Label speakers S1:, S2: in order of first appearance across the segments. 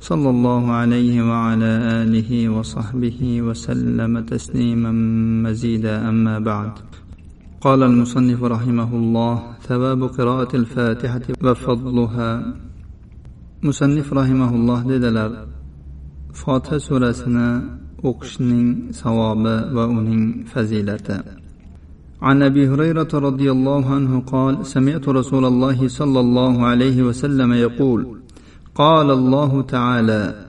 S1: صلى الله عليه وعلى آله وصحبه وسلم تسليما مزيدا. أما بعد قال المصنف رحمه الله ثواب قراءة الفاتحة وفضلها. مصنف رحمه الله fotiha surasini o'qishning savobi va uning fazilati عن ابي هريره رضي الله عنه قال سمعت رسول الله صلى الله عليه وسلم يقول قال الله تعالى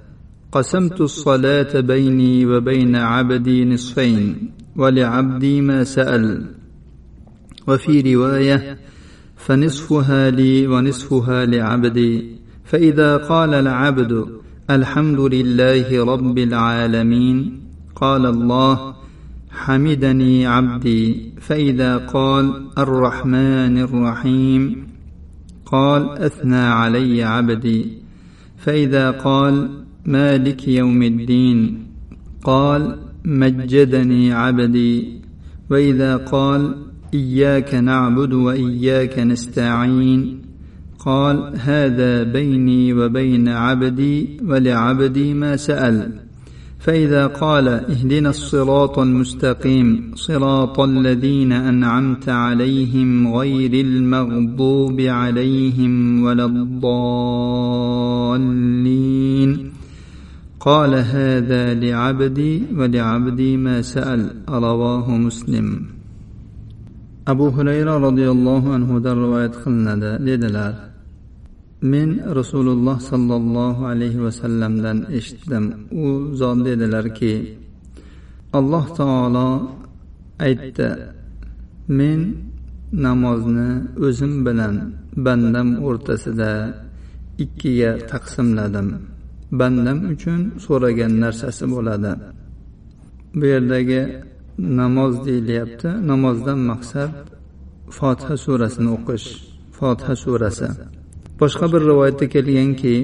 S1: قسمت الصلاة بيني وبين عبدي نصفين ولعبدي ما سأل. وفي رواية فنصفها لي ونصفها لعبدي. فإذا قال العبد الحمد لله رب العالمين قال الله حمدني عبدي. فإذا قال الرحمن الرحيم قال أثنى علي عبدي. فإذا قال مالك يوم الدين؟ قال مجدني عبدي. وإذا قال إياك نعبد وإياك نستعين؟ قال هذا بيني وبين عبدي ولعبدي ما سأل. فإذا قال اهدنا الصراط المستقيم صراط الذين أنعمت عليهم غير المغضوب عليهم ولا الضالين. قال هذا لعبدي ولعبدي ما سأل رواه مسلم. abu hurayra roziyallohu anhudan rivoyat qilinadi dedilar men rasululloh sollallohu alayhi vasallamdan eshitdim. U zot dedilarki alloh taolo aytdi men namozni o'zim bilan bandam o'rtasida ikkiga taqsimladim. Bandam uchun so'ragan narsasi bo'ladi. Bu yerdagi namoz deyilyapti. Namozdan maqsad fotiha surasini o'qish. Fotiha surasi. Boshqa bir rivoyatda kelganki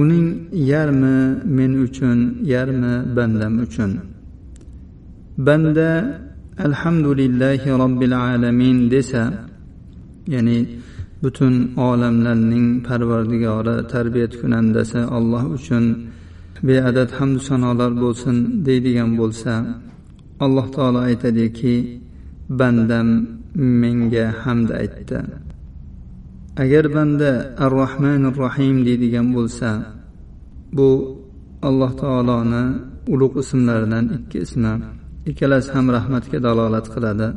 S1: uning yarmi men uchun yarmi bandam uchun. Banda alhamdulillahi robbil alamin desa ya'ni butun olamlarning parvardigori tarbiyat kunandasi alloh uchun beadad hamdu sanolar bo'lsin deydigan bo'lsa alloh taolo aytadiki bandam menga hamd aytdi. Agar banda ar rohmanir rohim deydigan bo'lsa bu alloh taoloni ulug' ismlaridan ikki ismi ikkalasi ham rahmatga dalolat qiladi.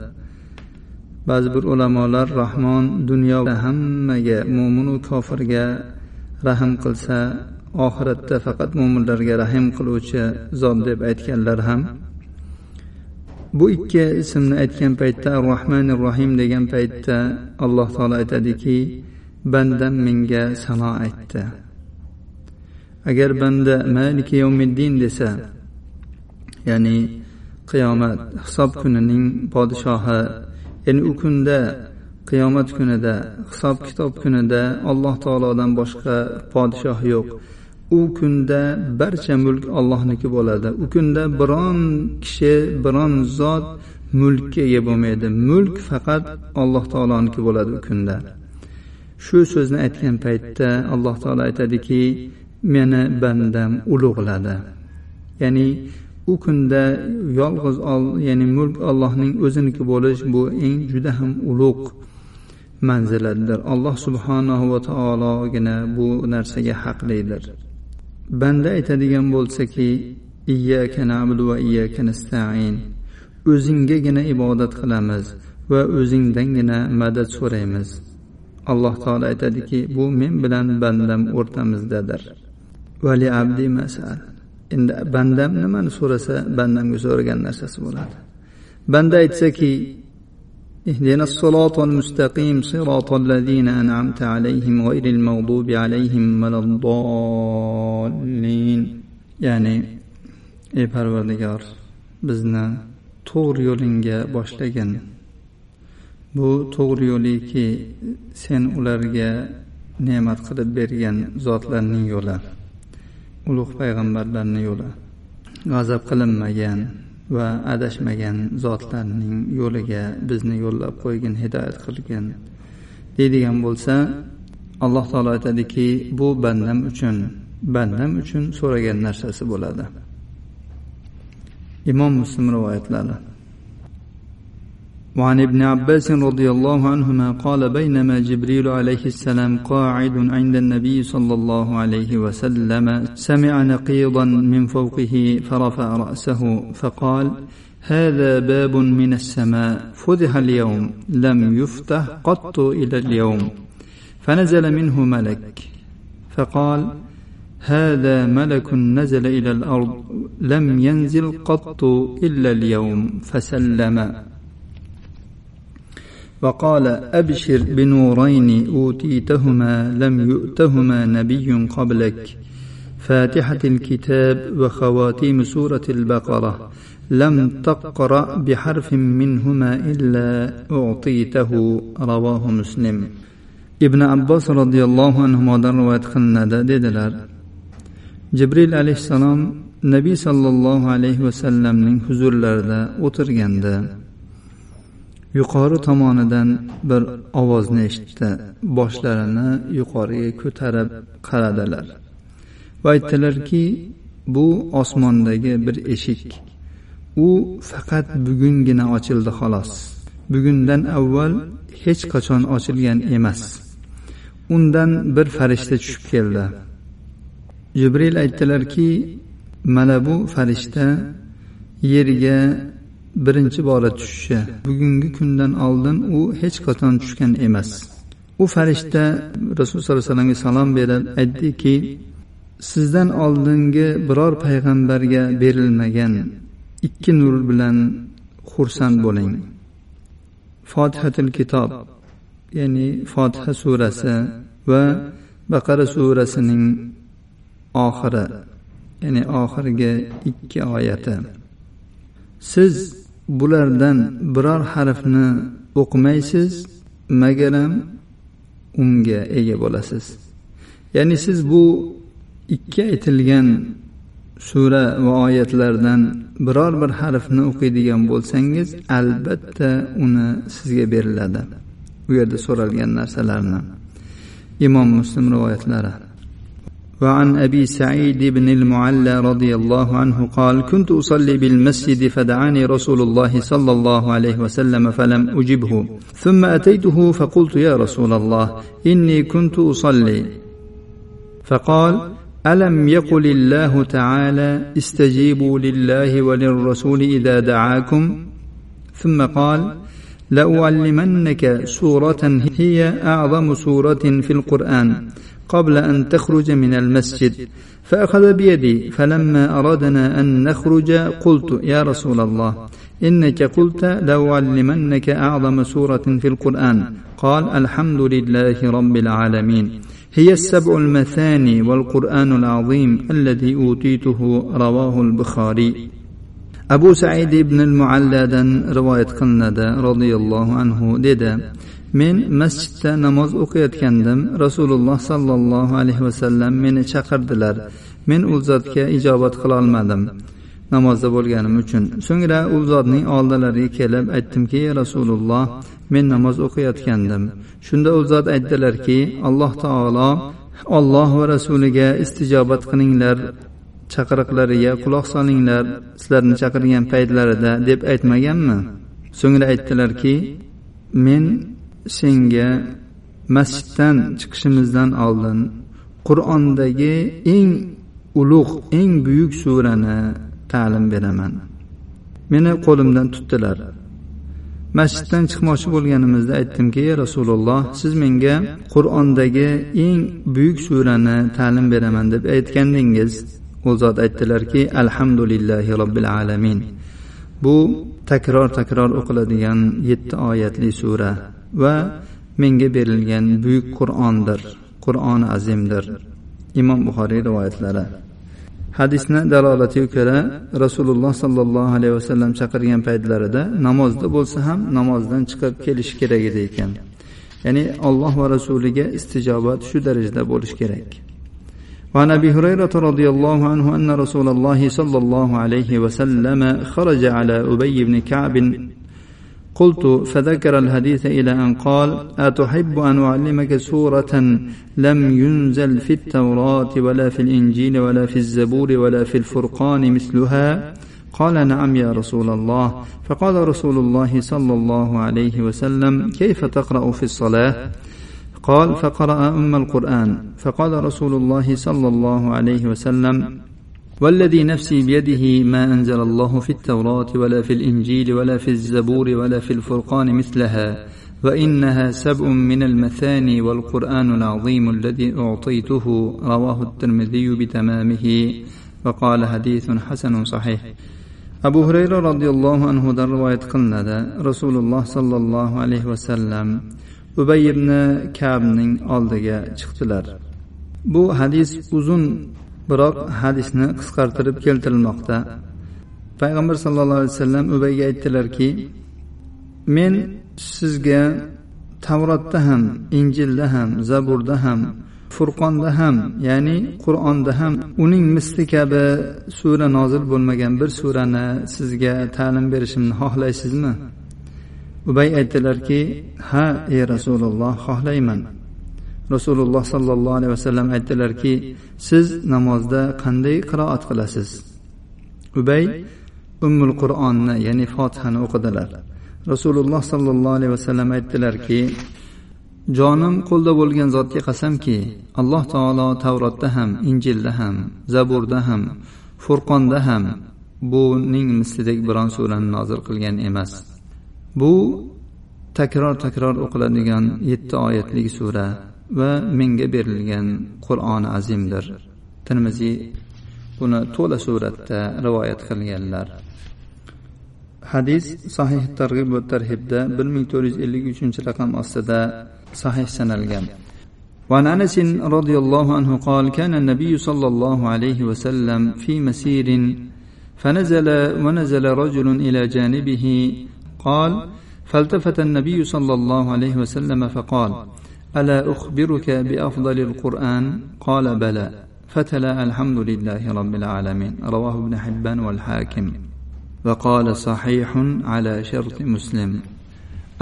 S1: Ba'zi bir ulamolar rahmon dunyoda hammaga mo'minu kofirga rahm qilsa oxiratda faqat mo'minlarga rahm qiluvchi zot deb aytganlar ham bu ikki ismni aytgan paytda ar rohmanir rohim degan paytda alloh taolo aytadiki bandam menga sano aytdi. Agar banda maliki yawmiddin desa ya'ni qiyomat hisob kunining podshohi ya'ni u kunda qiyomat kunida hisob kitob kunida alloh taolodan boshqa podshoh yo'q. U kunda barcha mulk ollohniki bo'ladi. U kunda biron kishi biron zot mulkka ega bo'lmaydi. Mulk faqat alloh taoloniki bo'ladi u kunda. Shu so'zni aytgan paytda alloh taolo aytadiki meni bandam ulug'ladi. Ya'ni u kunda yolg'iz ya'ni mulk allohning o'ziniki bo'lish bu eng juda ham ulug' manzilatdir alloh subhanahu va taologina bu narsaga haqlidir. Banda aytadigan bo'lsaki iyyaka na'budu va iyyaka nasta'in. O'zinggagina ibodat qilamiz va o'zingdangina madad so'raymiz. Alloh taolo aytadiki bu men bilan bandam o'rtamizdadir. Vali abdi masal. Endi bandam nimani so'rasa bandamga so'ragan narsasi bo'ladi. Banda aytsaki اهدنا الصراط المستقيم صراط الذين أنعمت عليهم غير المغضوب عليهم ولا الضالين ya'ni ey parvardigor bizni to'g'ri yo'lingga boshlagin bu to'g'ri yo'liki sen ularga ne'mat qilib bergan zotlarning yo'li ulug' payg'ambarlarning yo'li g'azab qilinmagan va adashmagan zotlarning yo'liga bizni yo'llab qo'ygin hidoyat qilgin. Deydigan bo'lsa alloh taolo aytadiki bu bandam uchun bandam uchun so'ragan narsasi bo'ladi. Imom muslim rivoyatlari. وعن ابن عباس رضي الله عنهما قال بينما جبريل عليه السلام قاعد عند النبي صلى الله عليه وسلم سمع نقيضا من فوقه فرفع رأسه فقال هذا باب من السماء فتح اليوم لم يفتح قط إلى اليوم فنزل منه ملك. فقال هذا ملك نزل إلى الأرض لم ينزل قط إلا اليوم فسلم. فقال أبشر بنورين أوتيتهما لم يؤتهما نبي قبلك. فاتحة الكتاب وخواتيم سورة البقرة. لم تقرأ بحرف منهما إلا أعطيته رواه مسلم. ابن عباس رضي الله عنهما روايت خندا ديدلر جبريل عليه السلام نبي صلى الله عليه وسلم من حضور الأرض اترجندا yuqori tomonidan bir ovozni eshitdi. Boshlarini yuqoriga ko'tarib qaradilar va aytdilarki bu osmondagi bir eshik. U faqat bugungina ochildi xolos. Bugundan avval hech qachon ochilgan emas. Undan bir farishta tushib keldi. Jibril aytdilarki mana bu farishta yerga birinchi bora tushishi. Bugungi kundan oldin u hech qachon tushgan emas. U farishta rasululloh sollallohu alayhi vasallamga salom berib aytdiki sizdan oldingi biror payg'ambarga berilmagan ikki nur bilan xursand bo'ling. Fotihatul kitob ya'ni fotiha surasi va baqara surasining oxiri ya'ni oxirgi ikki oyati. Siz bulardan biror harfni o'qimaysiz magaram unga ega bo'lasiz. Ya'ni siz bu ikki aytilgan sura va oyatlardan biror bir harfni o'qiydigan bo'lsangiz albatta uni sizga beriladi. U yerda so'ralgan narsalarni. Imom muslim rivoyatlari. وعن أبي سعيد بن المعلى رضي الله عنه قال كنت أصلي بالمسجد فدعاني رسول الله صلى الله عليه وسلم فلم أجبه. ثم أتيته فقلت يا رسول الله إني كنت أصلي. فقال ألم يقل الله تعالى استجيبوا لله وللرسول إذا دعاكم ثم قال لأعلمنك سورة هي أعظم سورة في القرآن. قبل أن تخرج من المسجد فأخذ بيدي فلما أردنا أن نخرج قلت يا رسول الله إنك قلت لأعلمنك أعظم سورة في القرآن. قال الحمد لله رب العالمين. هي السبع المثاني والقرآن العظيم الذي أوتيته رواه البخاري. Abu said ibn mualladan rivoyat qilinadi roziyallohu anhu dedi men masjidda namoz o'qiyotgandim. Rasululloh sollallohu alayhi vasallam meni chaqirdilar. Men u zotga ijobat qilolmadim namozda bo'lganim uchun. So'ngra u zotning oldilariga kelib aytdimki rasululloh men namoz o'qiyotgandim. Shunda u zot aytdilarki alloh taolo olloh va rasuliga istijobat qilinglar. Chaqiriqlariga quloq solinglar sizlarni chaqirgan paytlarida deb aytmaganmi? So'ngra aytdilarki men senga masjiddan chiqishimizdan oldin qur'ondagi eng ulug' eng buyuk surani ta'lim beraman. Meni qo'limdan tutdilar. Masjiddan chiqmoqchi bo'lganimizda aytdimki rasululloh siz menga qur'ondagi eng buyuk surani ta'lim beraman deb aytgandingiz. U zot aytdilarki alhamdulillahi robbil alamin. Bu takror takror o'qiladigan yetti oyatli sura va menga berilgan buyuk qur'ondir qur'oni azimdir. Imom buxoriy rivoyatlari. Hadisni dalolatiga ko'ra rasululloh sollallohu alayhi vasallam chaqirgan paytlarida namozda bo'lsa ham namozdan chiqib kelishi kerak edi ekan. Ya'ni alloh va rasuliga istijobat shu darajada bo'lishi kerak. وعن أبي هريرة رضي الله عنه أن رسول الله صلى الله عليه وسلم خرج على أبي بن كعب. قلت فذكر الحديث إلى أن قال أتحب أن أعلمك سورة لم ينزل في التوراة ولا في الإنجيل ولا في الزبور ولا في الفرقان مثلها؟ قال نعم يا رسول الله. فقال رسول الله صلى الله عليه وسلم كيف تقرأ في الصلاة؟ قال فقرأ أم القرآن. فقال رسول الله صلى الله عليه وسلم والذي نفسي بيده ما أنزل الله في التوراة ولا في الإنجيل ولا في الزبور ولا في الفرقان مثلها وإنها سبع من المثاني والقرآن العظيم الذي أعطيته. رواه الترمذي بتمامه. وقال حديث حسن صحيح. abu hurayra roziyallohu anhudan rivoyat qilinadi rasululloh sollallohu alayhi vasallam ubay ibn kabning oldiga chiqdilar. Bu hadis uzun biroq hadisni qisqartirib keltirilmoqda. Payg'ambar sallallohu alayhi vasallam ubayga aytdilarki men sizga tavrotda ham injilda ham zaburda ham furqonda ham ya'ni qur'onda ham uning misli kabi sura nozil bo'lmagan bir surani sizga ta'lim berishimni xohlaysizmi? Ubay aytdilarki ha ey rasululloh xohlayman. Rasululloh sollallohu alayhi vasallam aytdilarki siz namozda qanday qiroat qilasiz? Ubay ummul qur'onni ya'ni fotihani o'qidilar. Rasululloh sollallohu alayhi vasallam aytdilarki jonim qo'lda bo'lgan zotga qasamki alloh taolo tavrotda ham injilda ham zaburda ham furqonda ham buning mislidek biron surani nozil qilgan emas. bu takror takror o'qiladigan yetti oyatlik sura va menga berilgan qur'oni azimdir termiziy buni to'la suratda rivoyat qilganlar hadis sahih targ'ib va tarhibda bir ming to'rt yuz ellik uchinchi raqam ostida sahih sanalgan وعن انس رضي الله عنه قال كان النبي صلى الله عليه وسلم في مسير فنزل ونزل رجل الى جانبه قال فالتفت النبي صلى الله عليه وسلم فقال ألا أخبرك بأفضل القرآن قال بلى فتلا الحمد لله رب العالمين رواه ابن حبان والحاكم وقال صحيح على شرط مسلم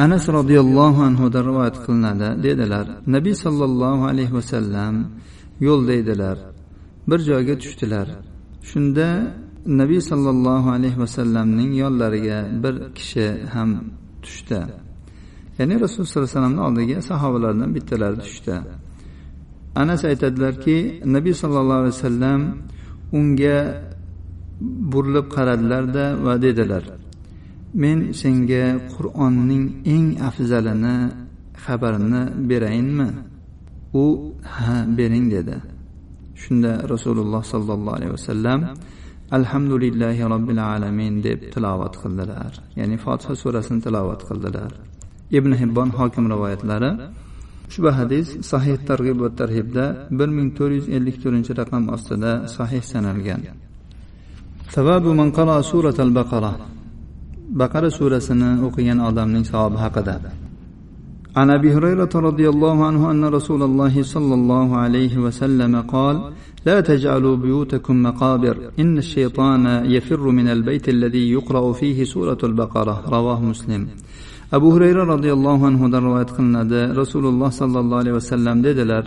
S1: anas roziyallohu anhudan rivoyat qilinadi dedilar nabiy sollallohu alayhi vasallam yo'lda edilar bir joyga tushdilar shunda nabiy sollallohu alayhi vasallamning yonlariga bir kishi ham tushdi. Ya'ni rasululloh sollallohu alayhi vasallamni oldiga sahobalardan bittalari tushdi. Anas aytadilarki nabiy sollallohu alayhi vasallam unga burilib qaradilarda va dedilar men senga qur'onning eng afzalini xabarini berayinmi? U ha bering dedi. Shunda rasululloh sollallohu alayhi vasallam alhamdulillahi robbil alamin deb tilovat qildilar. Ya'ni fotiha surasini tilovat qildilar. Ibn hibbon hokim rivoyatlari ushbu hadis sahih targ'ib va tarhibda bir ming to'rt yuz ellik to'rtinchi raqam ostida sahih sanalgan. Savabu man qara suratal baqara. Baqara surasini o'qigan odamning savobi haqida. عن ابي هريره رضي الله عنه ان رسول الله صلى الله عليه وسلم قال لا تجعلوا بيوتكم مقابر ان الشيطان يفر من البيت الذي يقرا فيه سوره البقره رواه مسلم abu hurayra roziyallohu anhudan rivoyat qilinadi rasululloh sollallohu alayhi vasallam dedilar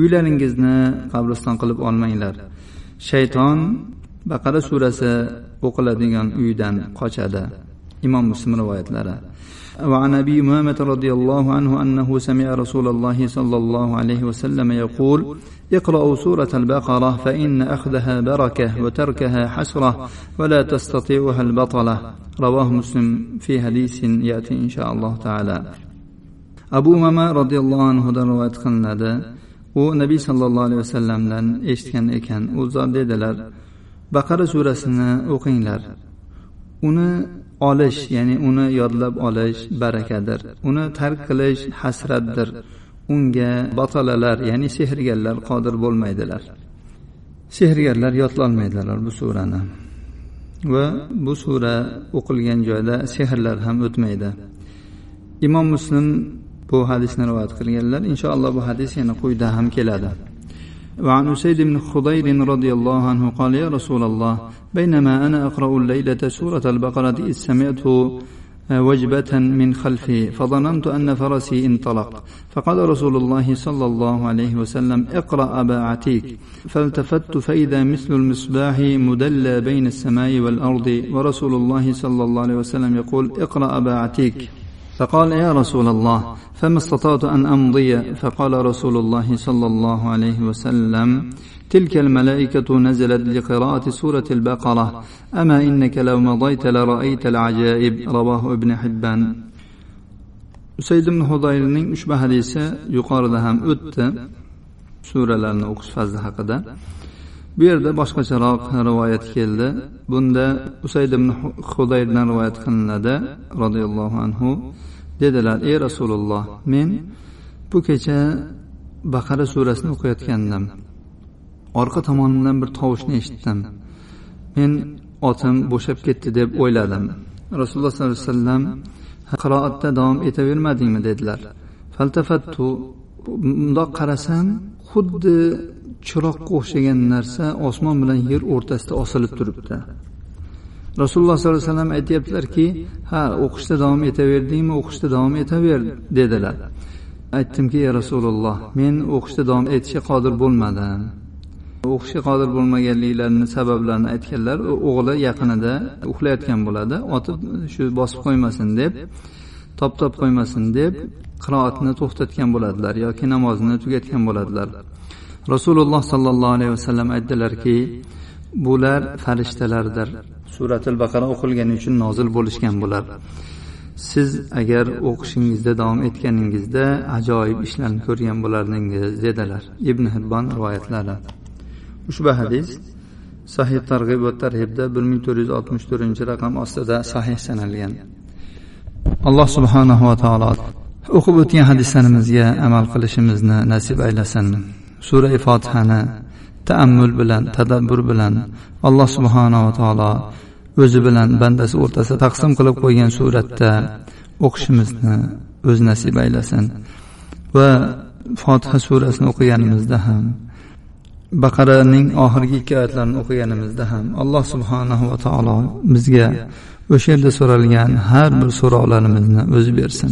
S1: uylaringizni qabriston qilib olmanglar shayton baqara surasi o'qiladigan uydan qochadi imom muslim rivoyatlari وعن أبي امامه رضي الله عنه أنه سمع رسول الله صلى الله عليه وسلم يقول اقرأوا سورة البقرة فإن أخذها بركة وتركها حسرة ولا تستطيعها البطلة. رواه مسلم في حديث يأتي إن شاء الله تعالى. abu umama roziyallohu anhudan rivoyat qilinadi u nabiy sollallohu alayhi vasallamdan eshitgan ekan u zot dedilar baqara surasini o'qinglar uni olish ya'ni uni yodlab olish barakadir. Uni tark qilish hasratdir. Unga batolalar ya'ni sehrgarlar qodir bo'lmaydilar. Sehrgarlar yodlolmaydilar bu surani. Va bu sura o'qilgan joyda sehrlar ham o'tmaydi. Imom muslim bu hadisni rivoyat qilganlar. Inshaalloh bu hadis yana quyida ham keladi. وعن أسيد بن خضير رضي الله عنه قال يا رسول الله بينما أنا أقرأ الليلة سورة البقرة إذ سمعت وجبة من خلفي فظننت أن فرسي انطلق. فقال رسول الله صلى الله عليه وسلم اقرأ أبا عتيك. فالتفت فإذا مثل المصباح مدلى بين السماء والأرض ورسول الله صلى الله عليه وسلم يقول اقرأ أبا عتيك. فقال يا رسول الله فما استطعت أن أمضي؟ فقال رسول الله صلى الله عليه وسلم تلك الملائكة نزلت لقراءة سورة البقرة. أما إنك لو مضيت لرأيت العجائب. رواه ابن حبان. usayd ibn hudayrning ushbu hadisi yuqorida ham o'tdi suralarni o'qish fazli bu yerda boshqacharoq rivoyat keldi. Bunda usayd ibn hudayrdan rivoyat qilinadi roziyallohu anhu. Dedilar ey rasululloh men bu kecha baqara surasini o'qiyotgandim. Orqa tomonimdan bir tovushni eshitdim. Men otim bo'shab ketdi deb o'yladim. Rasululloh sollallohu alayhi vasallam qiroatda davom etavermadingmi? dedilar. Faltafattu bundoq qarasam xuddi chiroqqa o'xshagan narsa osmon bilan yer o'rtasida osilib turibdi. Rasululloh sollallohu alayhi vasallam aytyaptilarki ha o'qishda davom etaverdingmi? O'qishda davom etaver dedilar. Aytdimki ey rasululloh men o'qishda davom etishga qodir bo'lmadim. O'qishga qodir bo'lmaganliklarini sabablarini aytganlar o'g'li yaqinida uxlayotgan bo'ladi. Otib shu bosib qo'ymasin deb top top qo'ymasin deb qiroatni to'xtatgan bo'ladilar yoki namozni tugatgan bo'ladilar. Rasululloh sollallohu alayhi vasallam aytdilarki bular farishtalardir. Suratil baqara o'qilgani uchun nozil bo'lishgan bular. Siz agar o'qishingizda davom etganingizda ajoyib ishlarni ko'rgan bo'lardingiz dedilar ibn hibbon rivoyatlari. Ushbu hadis sahih targ'ib va tarhibda bir ming to'rt yuz oltmish to'rtinchi raqam ostida sahih sanalgan. Alloh subhanahu va taolo o'qib o'tgan hadislarimizga amal qilishimizni nasib aylasin. Sura fotihani taammul bilan tadabbur bilan alloh subhanava taolo o'zi bilan bandasi o'rtasida taqsim qilib qo'ygan suratda o'qishimizni o'z nasib aylasin. Va fotiha surasini o'qiganimizda ham baqaraning oxirgi ikki oyatlarini o'qiganimizda ham alloh subhanahu va taolo bizga o'sha yerda so'ralgan har bir so'rovlarimizni o'zi bersin.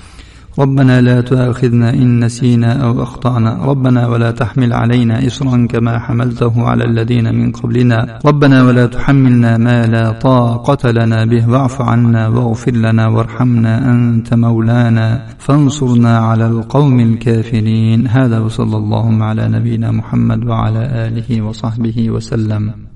S1: ربنا لا تؤاخذنا إن نسينا أو أخطأنا. ربنا ولا تحمل علينا إصرا كما حملته على الذين من قبلنا. ربنا ولا تحملنا ما لا طاقة لنا به. واعف عنا واغفر لنا وارحمنا أنت مولانا. فانصرنا على القوم الكافرين. هذا وصلى اللهم على نبينا محمد وعلى آله وصحبه وسلم.